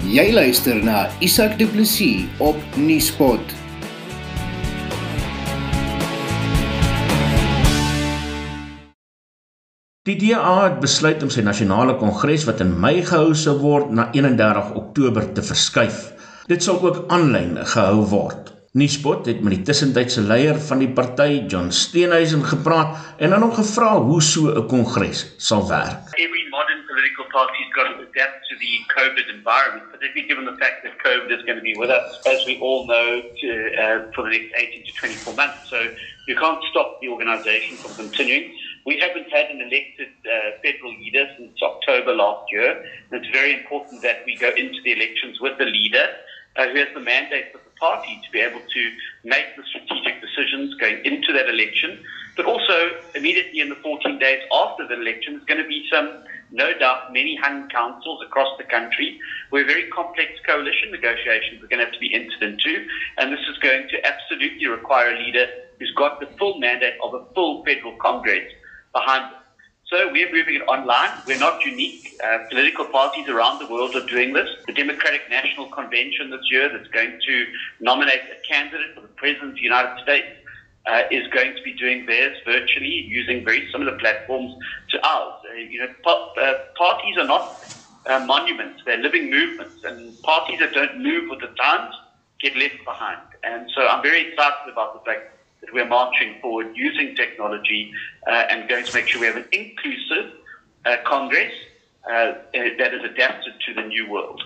Jy luister na Isak Du Plessis op Nieuwspot. Die DA het besluit om sy nasionale kongres wat in Mei gehou sou word na 31 Oktober te verskuif. Dit sal ook aanlyn gehou word. Nuuspot het met die tussentydse leier van die party, John Steenhuisen, gepraat en aan hom gevra hoe so 'n kongres sal werk. Every political party's got to adapt to the COVID environment, particularly given the fact that COVID is going to be with us, as we all know, to, uh, for the next 18 to 24 months. So you can't stop the organization from continuing. We haven't had an elected uh, federal leader since October last year. And it's very important that we go into the elections with the leader uh, who has the mandate of the party to be able to make the strategic decisions going into that election. But also, immediately in the 14 days after the election, there's going to be some, no doubt, many hung councils across the country where very complex coalition negotiations are going to have to be entered into. And this is going to absolutely require a leader who's got the full mandate of a full federal Congress behind them. So we're moving it online. We're not unique. Uh, political parties around the world are doing this. The Democratic National Convention this year that's going to nominate a candidate for the President of the United States uh, is going to be doing theirs virtually using very similar platforms to ours. Uh, you know, pa- uh, parties are not uh, monuments. They're living movements. And parties that don't move with the times get left behind. And so I'm very excited about the fact that we're marching forward using technology uh, and going to make sure we have an inclusive uh, Congress uh, that is adapted to the new world.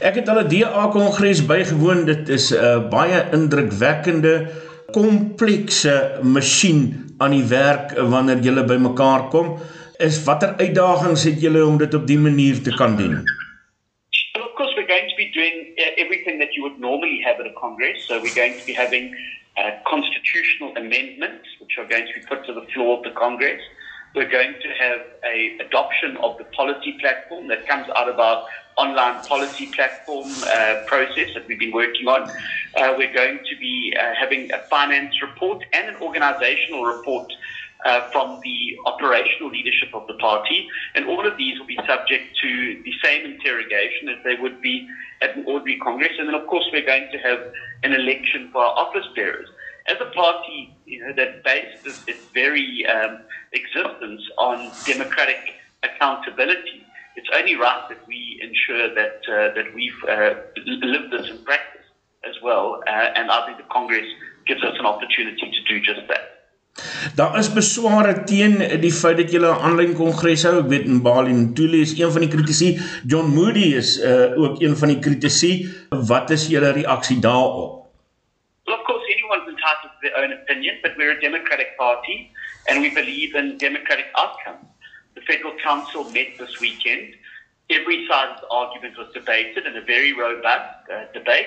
Ek het al 'n DA kongres bygewoon. Dit is 'n uh, baie indrukwekkende komplekse masjien aan die werk wanneer jy bymekaar kom. Is watter uitdagings het julle om dit op die manier te kan doen? Well, of course, we're going to be doing uh, everything that you would normally have at a Congress. So we're going to be having uh, constitutional amendments, which are going to be put to the floor of the Congress. We're going to have a adoption of the policy platform that comes out of our online policy platform uh, process that we've been working on. Uh, we're going to be uh, having a finance report and an organizational report uh, from the operational leadership of the party. And all of these will be subject to the same interrogation as they would be at an ordinary Congress. And then, of course, we're going to have an election for our office bearers. As a party, you know, that based its, very um, existence on democratic accountability, it's only right that we ensure that uh, that we've uh, lived this in practice as well. Uh, and I think the Congress gives us an opportunity to do just that. Daar is besware teen die feit dat julle 'n aanlyn kongres hou. Ek weet Mbali Ntuli is een van die kritici. John Moody is uh, ook een van die kritici. Wat is julle reaksie daarop? Well, of course, anyone's entitled to their own opinion, but we're a democratic party and we believe in democratic outcomes. The Federal Council met this weekend. Every side's argument was debated in a very robust uh, debate,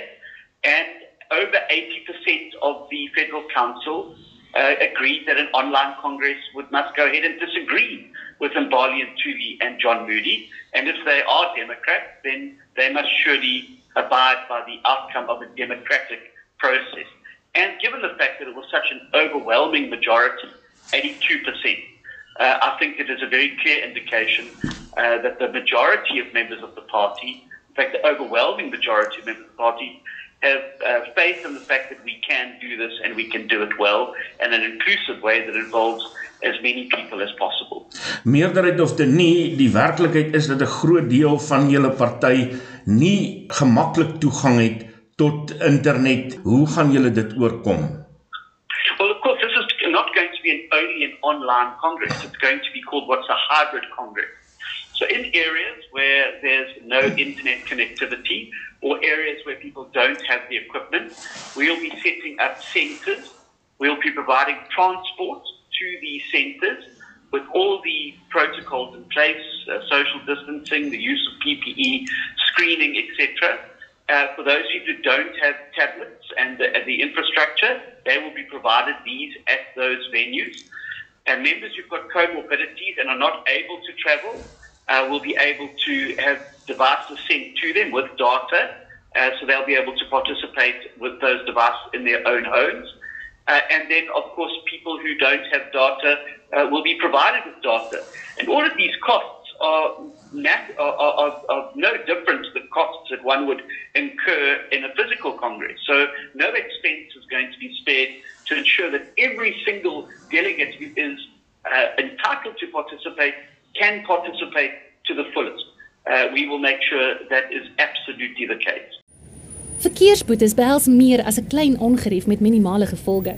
and over 80% of the Federal Council uh, agreed that an online Congress would must go ahead and disagree with Mbali Ntuli and John Moodey. And if they are Democrats, then they must surely abide by the outcome of a democratic process. And given the fact that it was such an overwhelming majority, 82%, uh, I think it is a very clear indication uh, that the majority of members of the party, in fact, the overwhelming majority of members of the party, have uh, faith in the fact that we can do this and we can do it well in an inclusive way that involves as many people as possible. Meerderheid of dit nie, die werklikheid is dat 'n groot deel van julle party nie gemaklik toegang het tot internet. Hoe gaan julle dit oorkom? Online congress. It's going to be called what's a hybrid congress. So in areas where there's no internet connectivity, or areas where people don't have the equipment. We'll be setting up centres. We'll be providing transport to these centres with all the protocols in place, uh, social distancing, the use of PPE, screening, etc. Uh, for those who don't have tablets and the, and the infrastructure, they will be provided these at those venues. And members who've got comorbidities and are not able to travel uh, will be able to have devices sent to them with data, uh, so they'll be able to participate with those devices in their own homes. Uh, and then, of course, people who don't have data uh, will be provided with data. And all of these costs are, are, are, are no different to the costs that one would incur in a physical Congress. So no expense is going to be spared to ensure that every single delegate who is uh, entitled to participate can participate to the fullest. Uh, we will make sure that is absolutely the case. Verkeersboetes behels meer as 'n klein ongerief met minimale gevolge.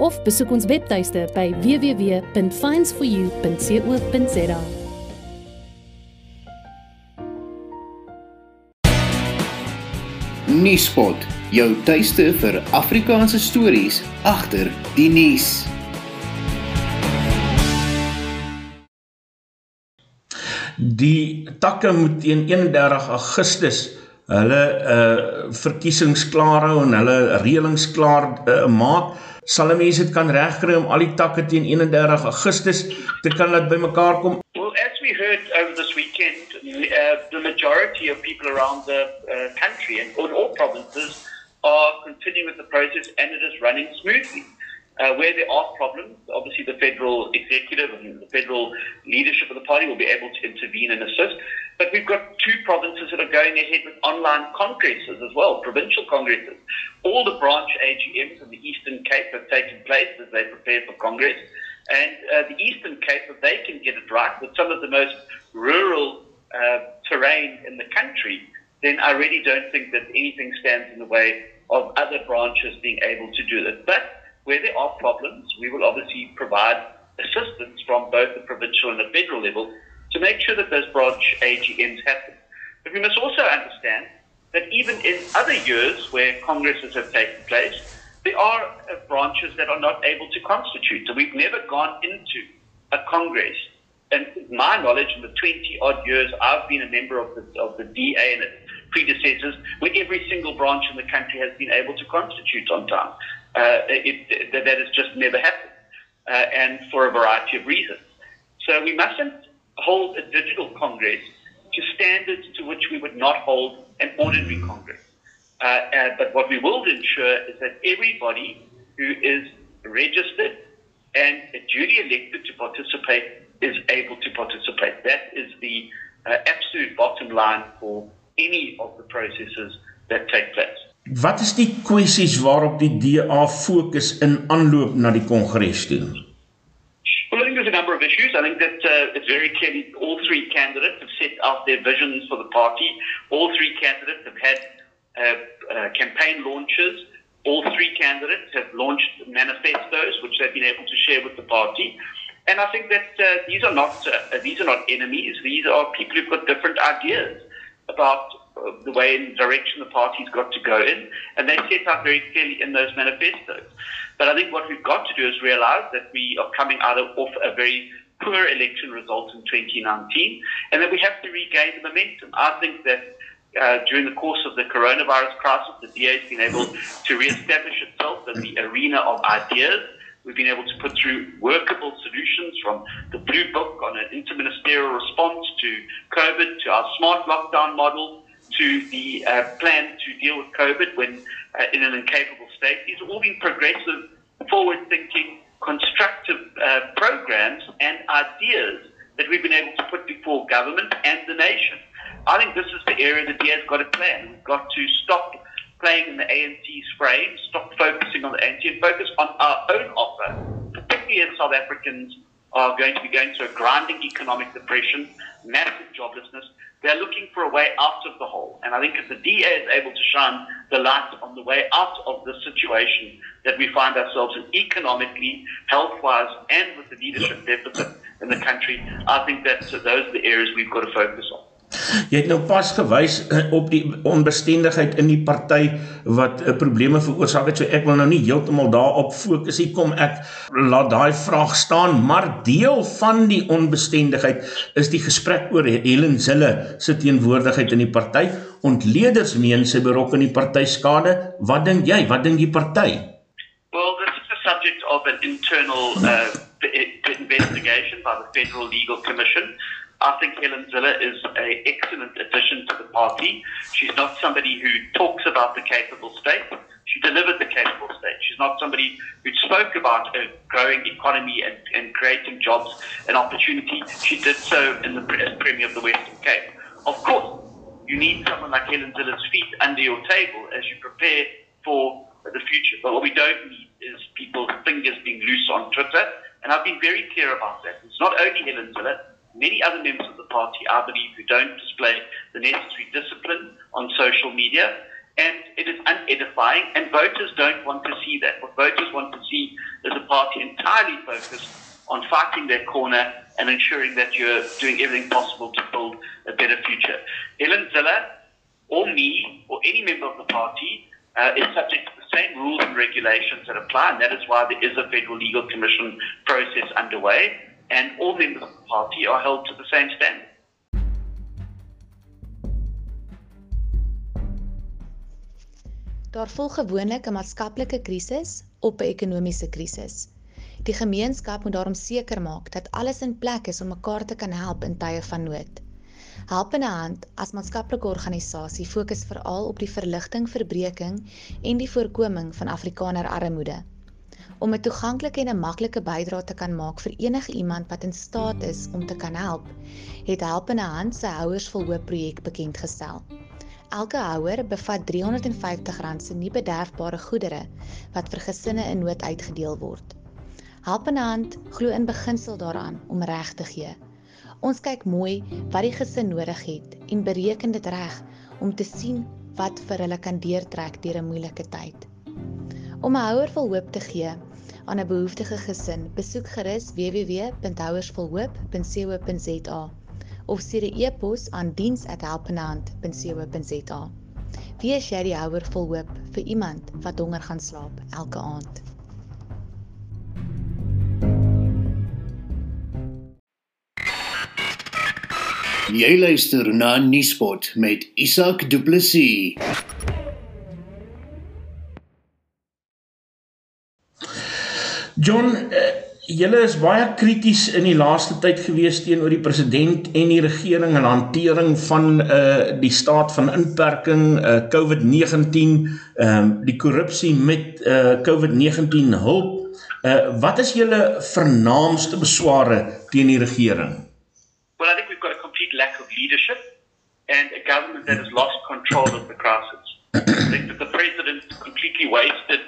of besoek ons webtuiste by www.finds4u.co.za. Nuuspot, jou tuiste vir Afrikaanse stories agter die nuus. Die takke moet teen 31 Augustus hulle uh verkiesings klaar hou en hulle reëlings klaar uh, maak. Sal mense dit kan regkry om al die takke teen 31 Augustus te kan laat bymekaar kom? Well, as we heard over this weekend, uh, the majority of people around the uh, country and in all provinces are continuing with the process and it is running smoothly. Uh, where there are problems, obviously the federal executive and the federal leadership of the party will be able to intervene and assist. But we've got two provinces that are going ahead with online congresses as well, provincial congresses. All the branch AGMs in the Eastern Cape have taken place as they prepare for Congress. And uh, the Eastern Cape, if they can get it right with some of the most rural uh, terrain in the country, then I really don't think that anything stands in the way of other branches being able to do that. But where there are problems, we will obviously provide assistance from both the provincial and the federal level to make sure that those branch AGMs happen. But we must also understand that even in other years where congresses have taken place, there are uh, branches that are not able to constitute. So we've never gone into a congress. And my knowledge in the 20 odd years I've been a member of the, of the DA and its predecessors, where every single branch in the country has been able to constitute on time. Uh, it, that has just never happened, uh, and for a variety of reasons. So we mustn't hold a digital congress to standards to which we would not hold an ordinary congress. Uh, uh, but what we will ensure is that everybody who is registered and duly elected to participate is able to participate. That is the uh, absolute bottom line for any of the processes that take place. Wat is die kwessies waarop die DA fokus in aanloop na die kongres toe? Well, I think there's a number of issues. I think that uh, it's very clearly all three candidates have set out their visions for the party. All three candidates have had uh, uh, campaign launches. All three candidates have launched manifestos, which they've been able to share with the party. And I think that uh, these are not uh, these are not enemies. These are people who've got different ideas about the way and direction the party's got to go in, and they set out very clearly in those manifestos. But I think what we've got to do is realize that we are coming out of off a very poor election result in 2019, and that we have to regain the momentum. I think that uh, during the course of the coronavirus crisis, the DA has been able to re-establish itself in the arena of ideas. We've been able to put through workable solutions from the Blue Book on an interministerial response to COVID to our smart lockdown model to the uh, plan to deal with COVID when uh, in an incapable state. Have all been progressive, forward-thinking, constructive uh, programs and ideas that we've been able to put before government and the nation. I think this is the area that DA has got to plan. We've got to stop playing in the ANC's frame, stop focusing on the ANC, and focus on our own offer, particularly as South Africans are going to be going through a grinding economic depression, massive joblessness, they're looking for a way out of the hole. And I think if the DA is able to shine the light on the way out of the situation that we find ourselves in economically, health wise, and with the leadership deficit in the country, I think that those are the areas we've got to focus on. Jy het nou pas gewys eh, op die onbestendigheid in die party wat uh, probleme veroorsaak het. So ek wil nou nie heeltemal daarop fokus nie. Kom ek laat daai vraag staan, maar deel van die onbestendigheid is die gesprek oor Helen Zille se teenwoordigheid in die party Ontleeders meen sy berokken die party skade. Wat dink jy? Wat dink die party? Well, this is the subject of an internal uh, investigation by the Federal Legal Commission. I think Helen Zille is an excellent addition to the party. She's not somebody who talks about the capable state. She delivered the capable state. She's not somebody who spoke about a growing economy and, and creating jobs and opportunity. She did so in the as Premier of the Western Cape. Of course, you need someone like Helen Zille's feet under your table as you prepare for the future. But what we don't need is people's fingers being loose on Twitter. And I've been very clear about that. It's not only Helen Zille, many other members of the party, I believe, who don't display the necessary discipline on social media. And it is unedifying, and voters don't want to see that. What voters want to see is a party entirely focused on fighting their corner and ensuring that you're doing everything possible to build a better future. Helen Zille, or me, or any member of the party, uh, is subject to the same rules and regulations that apply, and that is why there is a Federal Legal Commission process underway and all members of the party are held to the same standard. Daar volg gewoonlik 'n maatskaplike krisis op 'n ekonomiese krisis. Die gemeenskap moet daarom seker maak dat alles in plek is om mekaar te kan help in tye van nood. Helpende Hand as maatskaplike organisasie fokus veral op die verligting, verbreeking en die voorkoming van Afrikaner armoede om 'n toeganklike en 'n maklike bydrae te kan maak vir enige iemand wat in staat is om te kan help, het Helpende Hand se Houers vol Hoop projek bekend gestel. Elke houer bevat R350 se nie bederfbare goedere wat vir gesinne in nood uitgedeel word. Helpende Hand glo in beginsel daaraan om reg te gee. Ons kyk mooi wat die gesin nodig het en bereken dit reg om te sien wat vir hulle kan deurtrek deur 'n moeilike tyd. Om 'n houer vol hoop te gee, aan 'n behoeftige gesin, besoek gerus www.houersvolhoop.co.za of stuur 'n e-pos aan diens@helpenhand.co.za. Wie is jy die houer vol hoop vir iemand wat honger gaan slaap elke aand? Jy luister na Nuuspot met Isak Du Plessis. John, uh, julle is baie krities in die laaste tyd gewees teenoor die president en die regering en hantering van uh die staat van inperking, uh COVID-19, ehm um, die korrupsie met uh COVID-19 hulp. Uh wat is julle vernaamste besware teen die regering? Well, I think we've got a complete lack of leadership and a government that has lost control of the crisis. I think that the president completely wasted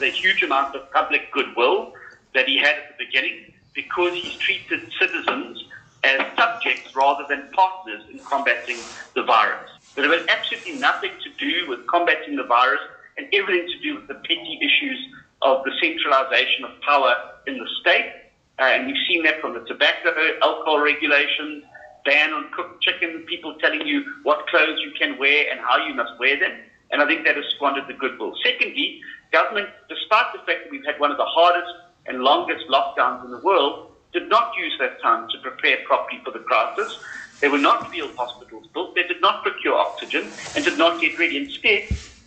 the huge amount of public goodwill that he had at the beginning because he's treated citizens as subjects rather than partners in combating the virus. But it had absolutely nothing to do with combating the virus and everything to do with the petty issues of the centralization of power in the state. Uh, and we've seen that from the tobacco, alcohol regulations, ban on cooked chicken, people telling you what clothes you can wear and how you must wear them. And I think that has squandered the goodwill. Secondly, government, despite the fact that we've had one of the hardest and longest lockdowns in the world, did not use that time to prepare properly for the crisis. They were not field hospitals built. They did not procure oxygen and did not get ready. Instead,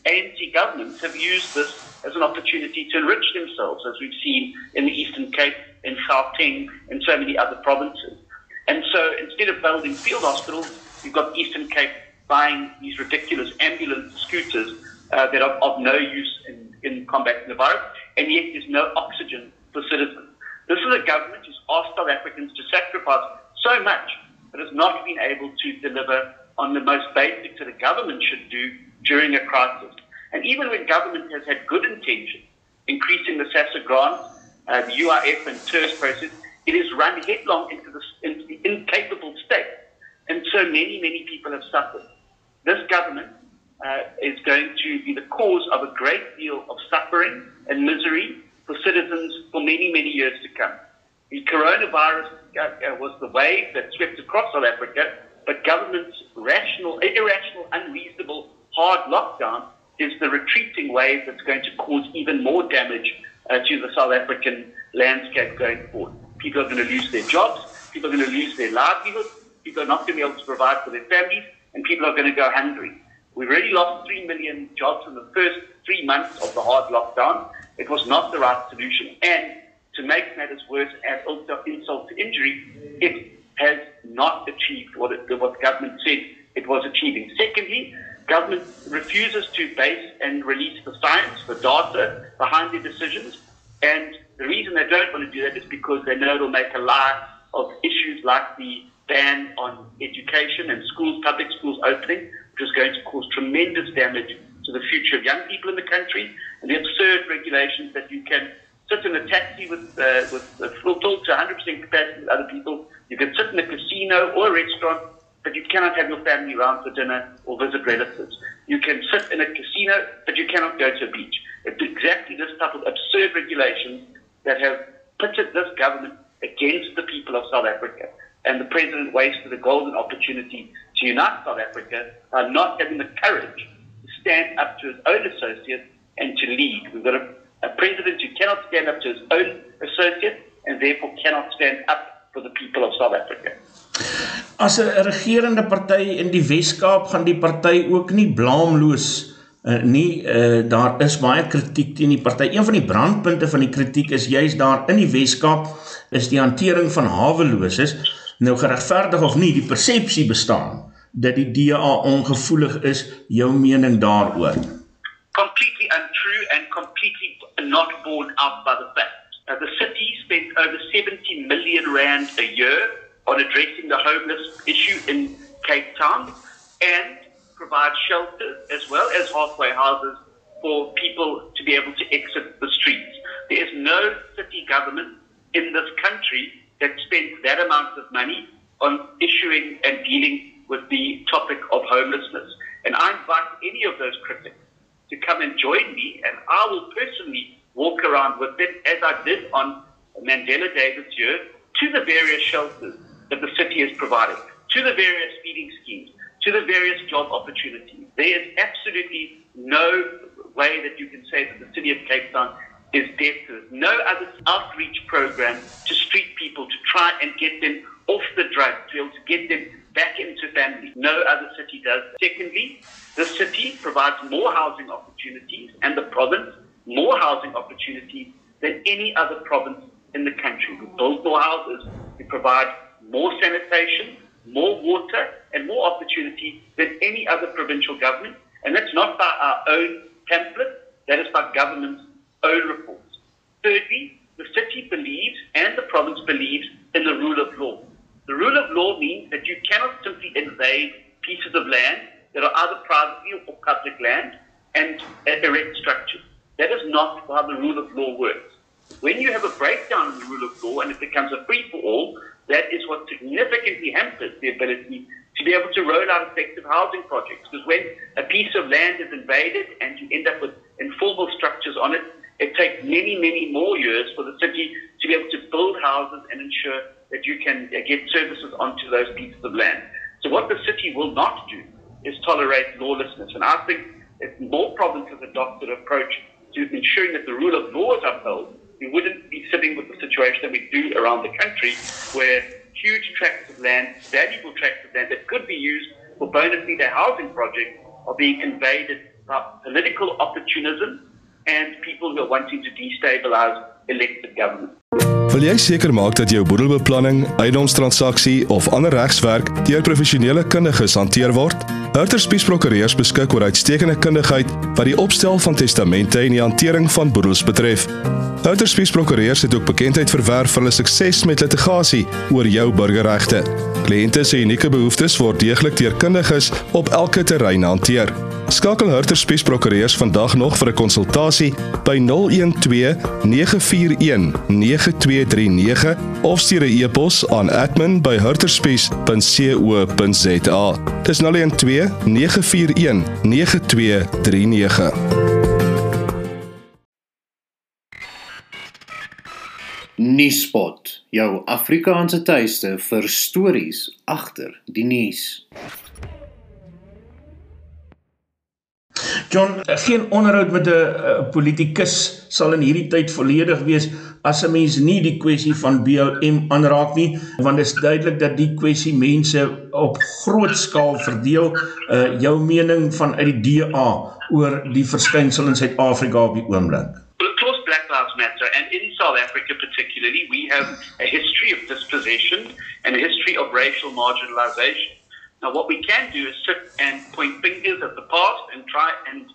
ANC governments have used this as an opportunity to enrich themselves, as we've seen in the Eastern Cape, in Gauteng, and so many other provinces. And so instead of building field hospitals, you've got Eastern Cape buying these ridiculous ambulance scooters uh, that are of no use in, in combating the virus, and yet there's no oxygen for citizens. This is a government who's asked South Africans to sacrifice so much, but has not been able to deliver on the most basics that a government should do during a crisis. And even when government has had good intentions, increasing the SASSA grant, uh, the UIF and TERS process, it is run headlong into, the into the incapable state. And so many, many people have suffered. This government is going to be the cause of a great deal of suffering and misery for citizens for many, many years to come. The coronavirus uh, uh, was the wave that swept across South Africa, but government's rational, irrational, unreasonable, hard lockdown is the retreating wave that's going to cause even more damage uh, to the South African landscape going forward. People are going to lose their jobs, people are going to lose their livelihoods, people are not going to be able to provide for their families, and people are going to go hungry. We've already lost 3 million jobs in the first three months of the hard lockdown. It was not the right solution. And to make matters worse, add insult to injury, it has not achieved what, it, what the government said it was achieving. Secondly, government refuses to base and release the science, the data behind their decisions. And the reason they don't want to do that is because they know it'll make a lie of issues like the ban on education and schools, public schools opening, which is going to cause tremendous damage to the future of young people in the country, and the absurd regulations that you can sit in a taxi with uh, with uh, filled to 100% capacity with other people. You can sit in a casino or a restaurant, but you cannot have your family around for dinner or visit relatives. You can sit in a casino, but you cannot go to a beach. It's exactly this type of absurd regulations that have pitted this government against the people of South Africa. And the president wasted a golden opportunity to unite South Africa by not having the courage to stand up to his own associates and to lead. We've got a, a president who cannot stand up to his own associates and therefore cannot stand up for the people of South Africa. As 'n regerende party in die Wes-Kaap gaan die party ook nie blaamloos uh, nie uh, daar is baie kritiek teen die party. Een van die brandpunte van die kritiek is juis daar in die Wes-Kaap is die hantering van haweloses nou geregverdig of nie die persepsie bestaan dat die DA ongevoelig is jou mening daaroor? Completely untrue and completely not borne out by the facts uh, the city spent over 70 million rand a year on addressing the homeless issue in Cape Town and provide shelter as well as halfway houses for people to be able to exit the streets. There is no city government in this country that spent that amount of money on issuing and dealing with the topic of homelessness. And I invite any of those critics to come and join me, and I will personally walk around with them, as I did on Mandela Day this year, to the various shelters that the city is providing, to the various feeding schemes, to the various job opportunities. There is absolutely no way that you can say that the city of Cape Town is deaf to No other outreach program to street people to try and get them off the drugs, to be able to get them back into family. No other city does. Secondly, the city provides more housing opportunities and the province more housing opportunities than any other province in the country. We build more houses, we provide more sanitation, more water, and more opportunity than any other provincial government. And that's not by our own pamphlet, that is by government's own reports. Thirdly, the city believes and the province believes in the rule of law. The rule of law means that you cannot simply invade pieces of land that are either privately or public land and erect structures. That is not how the rule of law works. When you have a breakdown in the rule of law and it becomes a free for all, that is what significantly hampers the ability to be able to roll out effective housing projects. Because when a piece of land is invaded and you end up with informal structures on it, it takes many, many more years for the city to be able to build houses and ensure that you can uh, get services onto those pieces of land. So what the city will not do is tolerate lawlessness. And I think if more provinces adopt an approach to ensuring that the rule of law is upheld, we wouldn't be sitting with the situation that we do around the country where huge tracts of land, valuable tracts of land that could be used for bona fide housing projects are being conveyed by political opportunism and people who are wanting to destabilize elected government. Wil jy seker maak dat jou boedelbeplanning, eiendomstransaksie of ander regswerk deur professionele kundiges hanteer word? Hurterspies Prokureurs beskik oor uitstekende kundigheid wat die opstel van testamente en die hantering van boedels betref. Hurterspies Prokureurs het ook bekendheid verwerf vir hulle sukses met litigasie oor jou burgerregte. Kliënte se unieke behoeftes word deeglik deur kundiges op elke terrein hanteer. Skakel Hurter Spies Prokureurs vandag nog vir 'n konsultasie by 012 941 9239 of stuur 'n e-pos aan admin@hurterspies.co.za. Dis 012 941 9239. Nuuspot, jou Afrikaanse tuiste vir stories agter die nuus. John, geen onderhoud met 'n uh, politikus sal in hierdie tyd volledig wees as 'n mens nie die kwessie van BLM aanraak nie, want dit is duidelik dat die kwessie mense op groot skaal verdeel. Uh jou mening vanuit die DA oor die verskynsel in Suid-Afrika op die oomblik. South Africa particularly, we have a history of dispossession and a history of racial marginalization. Now, what we can do is sit and point fingers at the past and try and,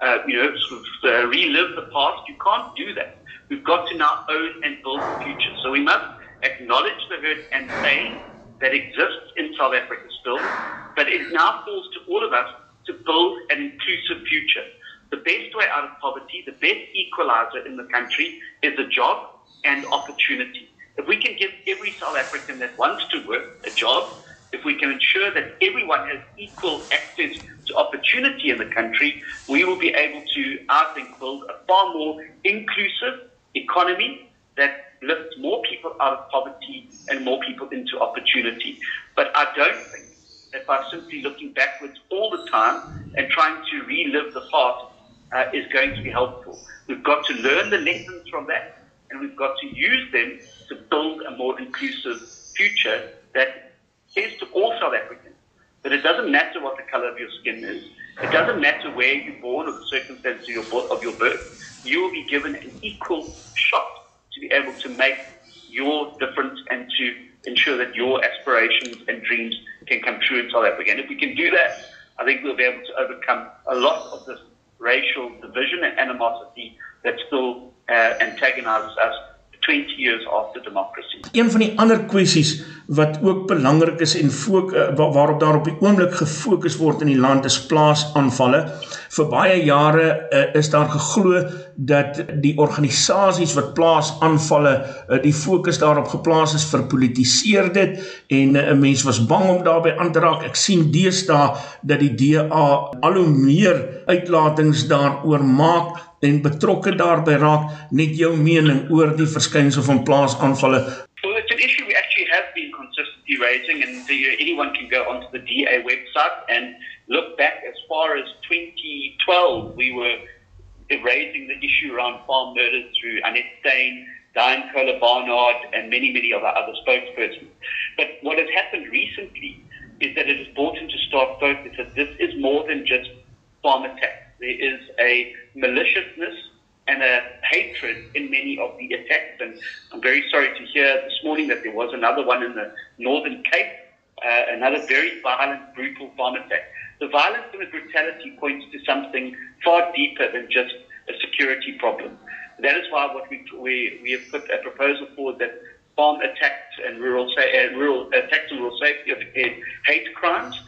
uh, you know, sort of uh, relive the past. You can't do that. We've got to now own and build the future. So we must acknowledge the hurt and pain that exists in South Africa still, but it now falls to all of us to build an inclusive future. The best way out of poverty, the best equalizer in the country is a job and opportunity. If we can give every South African that wants to work a job, if we can ensure that everyone has equal access to opportunity in the country, we will be able to, I think, build a far more inclusive economy that lifts more people out of poverty and more people into opportunity. But I don't think that by simply looking backwards all the time and trying to relive the past uh, is going to be helpful. We've got to learn the lessons from that, and we've got to use them to build a more inclusive future that says to all South Africans that it doesn't matter what the color of your skin is, it doesn't matter where you're born or the circumstances of your, of your birth, you will be given an equal shot to be able to make your difference and to ensure that your aspirations and dreams can come true in South Africa. And if we can do that, I think we'll be able to overcome a lot of this racial division and animosity that still uh, antagonizes us 20 years after democracy. Een van die ander kwessies wat ook belangrik is en fook uh, waarop daar op die oomblik gefokus word in die land is plaasaanvalle. Vir baie jare uh, is daar geglo dat die organisasies wat plaasaanvalle uh, die fokus daarop geplaas is vir politiseer dit en 'n uh, mens was bang om daarbey aan te raak. Ek sien deesdae dat die DA al hoe meer uitlatings daaroor maak en betrokke daarbey raak net jou mening oor die verskynsel van plaasaanvalle it's an issue we actually have been consistently raising, and the, anyone can go onto the DA website and look back as far as 2012. We were raising the issue around farm murders through Annette Steyn, Diane Kohler Barnard, and many, many of our other spokespersons. But what has happened recently is that it has brought into stark focus that this is more than just farm attacks. There is a maliciousness and a hatred in many of the attacks. And I'm very sorry to hear this morning that there was another one in the Northern Cape, uh, another very violent, brutal farm attack. The violence and the brutality points to something far deeper than just a security problem. That is why what we, we, we have put a proposal forward that farm attacks and rural, uh, rural attacks and rural safety are declared hate crimes,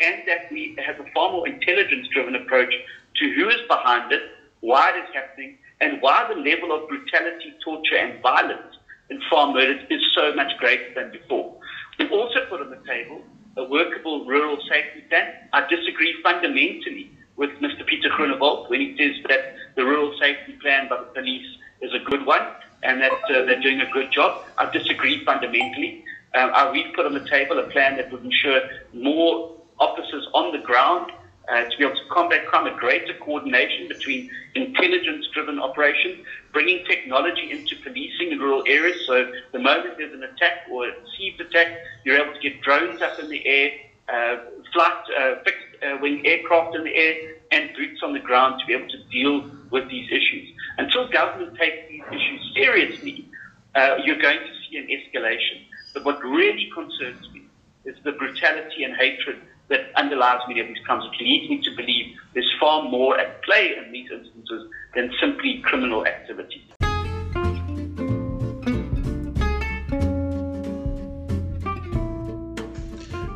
and that we have a far more intelligence-driven approach to who is behind it, why it is happening, and why the level of brutality, torture, and violence in farm murders is so much greater than before. We've also put on the table a workable rural safety plan. I disagree fundamentally with Mr. Peter Groenewald when he says that the rural safety plan by the police is a good one and that uh, they're doing a good job. I disagree fundamentally. Um, we've put on the table a plan that would ensure more officers on the ground uh, to be able to combat crime, a greater coordination between intelligence-driven operations, bringing technology into policing in rural areas. So the moment there's an attack or a perceived attack, you're able to get drones up in the air, uh, flight, uh, fixed uh, wing aircraft in the air, and boots on the ground to be able to deal with these issues. Until government takes these issues seriously, uh, you're going to see an escalation. But what really concerns me is the brutality and hatred that underlies many of these crimes. It leads me to believe there's far more at play in these instances than simply criminal activity.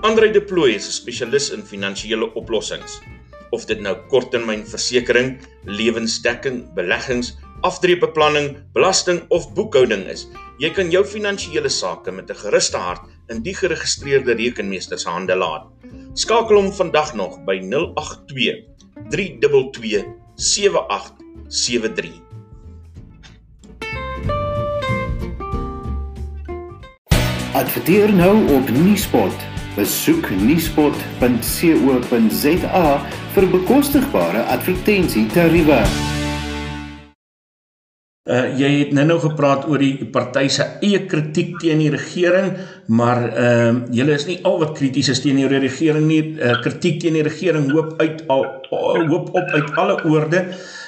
Andre De Plooy is 'n spesialis in finansiële oplossings. Of dit nou korttermynversekering, lewensdekking, beleggings, aftreebeplanning, belasting of boekhouding is, jy kan jou finansiële sake met 'n gerusde hart in die geregistreerde rekenmeester se hande laat. Skakel hom vandag nog by 082 322 7873. Adverteer nou op Nuuspot. Besoek nuuspot.co.za vir bekostigbare advertensietariewe. Uh jy het nou nou gepraat oor die party se eie kritiek teen die regering, maar ehm uh, julle is nie al wat krities is teen die regering nie. Uh kritiek teen die regering hoop uit al hoop op uit alle oorde.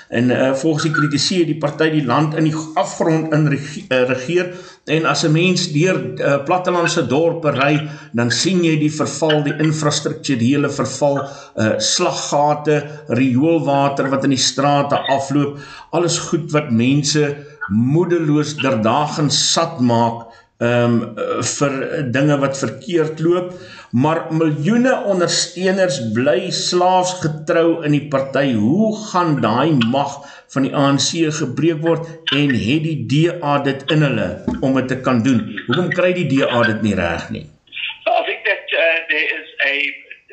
En uh volgens die kritiseer die party die land in die afgrond in regeer, uh, regeer en as 'n mens deur uh, plattelandse dorpe ry, dan sien jy die verval, die infrastrukturele verval, uh slaggate, rioolwater wat in die strate afloop alles goed wat mense moedeloos derdagens sat maak um vir dinge wat verkeerd loop maar miljoene ondersteuners bly slaafs getrou in die party. Hoe gaan daai mag van die ANC gebreek word en het die DA dit in hulle om dit te kan doen? Hoekom kry die DA dit nie reg nie? I think that uh, there is a,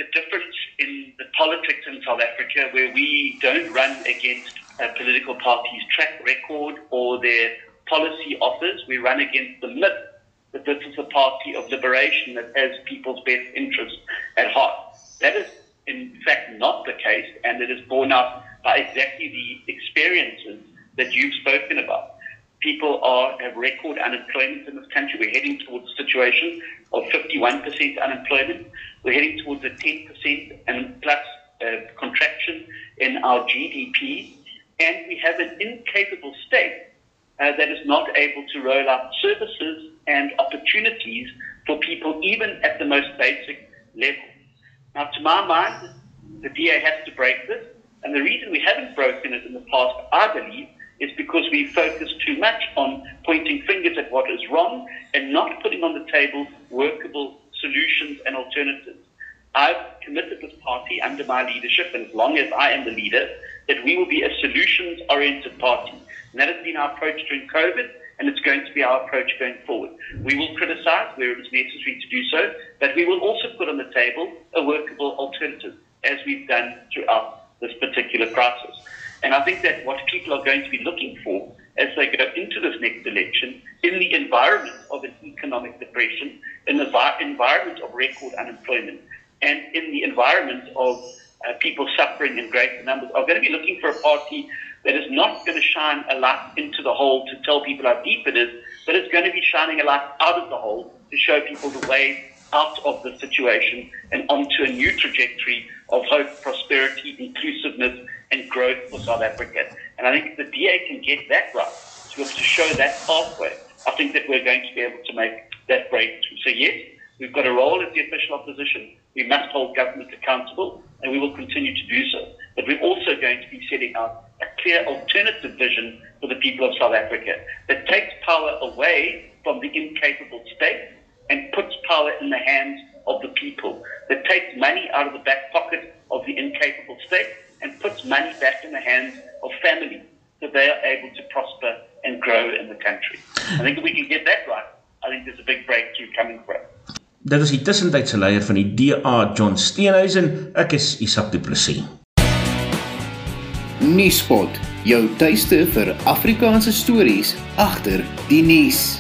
a difference in the politics in South Africa where we don't run against a political party's track record or their policy offers. We run against the myth that this is a party of liberation that has people's best interests at heart. That is, in fact, not the case, and it is borne out by exactly the experiences that you've spoken about. People are have record unemployment in this country. We're heading towards a situation of 51% unemployment. We're heading towards a 10% and plus uh, contraction in our GDP and we have an incapable state uh, that is not able to roll out services and opportunities for people even at the most basic level. Now, to my mind, the DA has to break this, and the reason we haven't broken it in the past, I believe, is because we focus too much on pointing fingers at what is wrong and not putting on the table workable solutions and alternatives. I've committed this party under my leadership, and as long as I am the leader, that we will be a solutions oriented party. And that has been our approach during COVID, and it's going to be our approach going forward. We will criticize where it is necessary to do so, but we will also put on the table a workable alternative, as we've done throughout this particular crisis. And I think that what people are going to be looking for as they go into this next election, in the environment of an economic depression, in the environment of record unemployment, and in the environment of uh, people suffering in greater numbers are going to be looking for a party that is not going to shine a light into the hole to tell people how deep it is, but it's going to be shining a light out of the hole to show people the way out of the situation and onto a new trajectory of hope, prosperity, inclusiveness, and growth for South Africa. And I think if the DA can get that right, to be able to show that pathway, I think that we're going to be able to make that breakthrough. So yes, we've got a role as the official opposition. We must hold government accountable, and we will continue to do so. But we're also going to be setting out clear alternative vision for the people of South Africa that takes power away from the incapable state and puts power in the hands of the people, that takes money out of the back pocket of the incapable state and puts money back in the hands of families so they are able to prosper and grow in the country. I think if we can get that right, I think there's a big breakthrough coming for us. Dit is die tussentydse leier van die DA, John Steenhuisen. Ek is Isak Du Plessis. Nuuspot, jou tuiste vir Afrikaanse stories agter die nuus.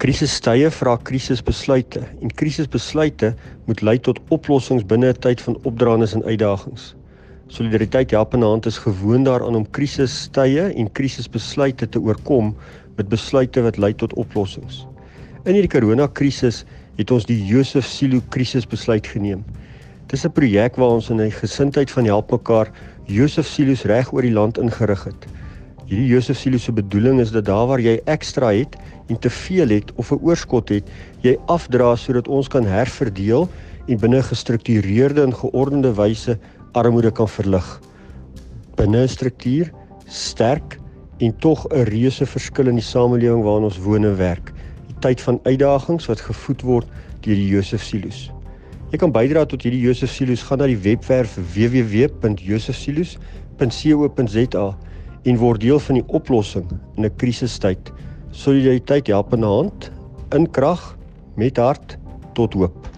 Krisistye vra krisisbesluite en krisisbesluite moet lei tot oplossings binne 'n tyd van opdraandes en uitdagings. Solidariteit help in hand is gewoond daaraan om krisistye en krisisbesluite te oorkom met besluite wat lei tot oplossings. In hierdie koronakrisis het ons die Josef Silo krisisbesluit geneem. Dis 'n projek waar ons in 'n gesindheid van help mekaar Josef Silos reg oor die land ingerig het. Hierdie Josef Silo se bedoeling is dat daar waar jy ekstra het en te veel het of 'n oorskot het, jy afdra sodat ons kan herverdeel en binne gestruktureerde en geordende wyse armoede kan verlig. Binne 'n struktuur sterk en tog 'n reuse verskil in die samelewing waarin ons woon en werk. Die tyd van uitdagings wat gevoed word deur die Josef Silos. Jy kan bydra tot hierdie Josef Silos gaan na die webwerf www.josefsilos.co.za en word deel van die oplossing in 'n krisistyd solidariteit help in 'n hand in krag met hart tot hoop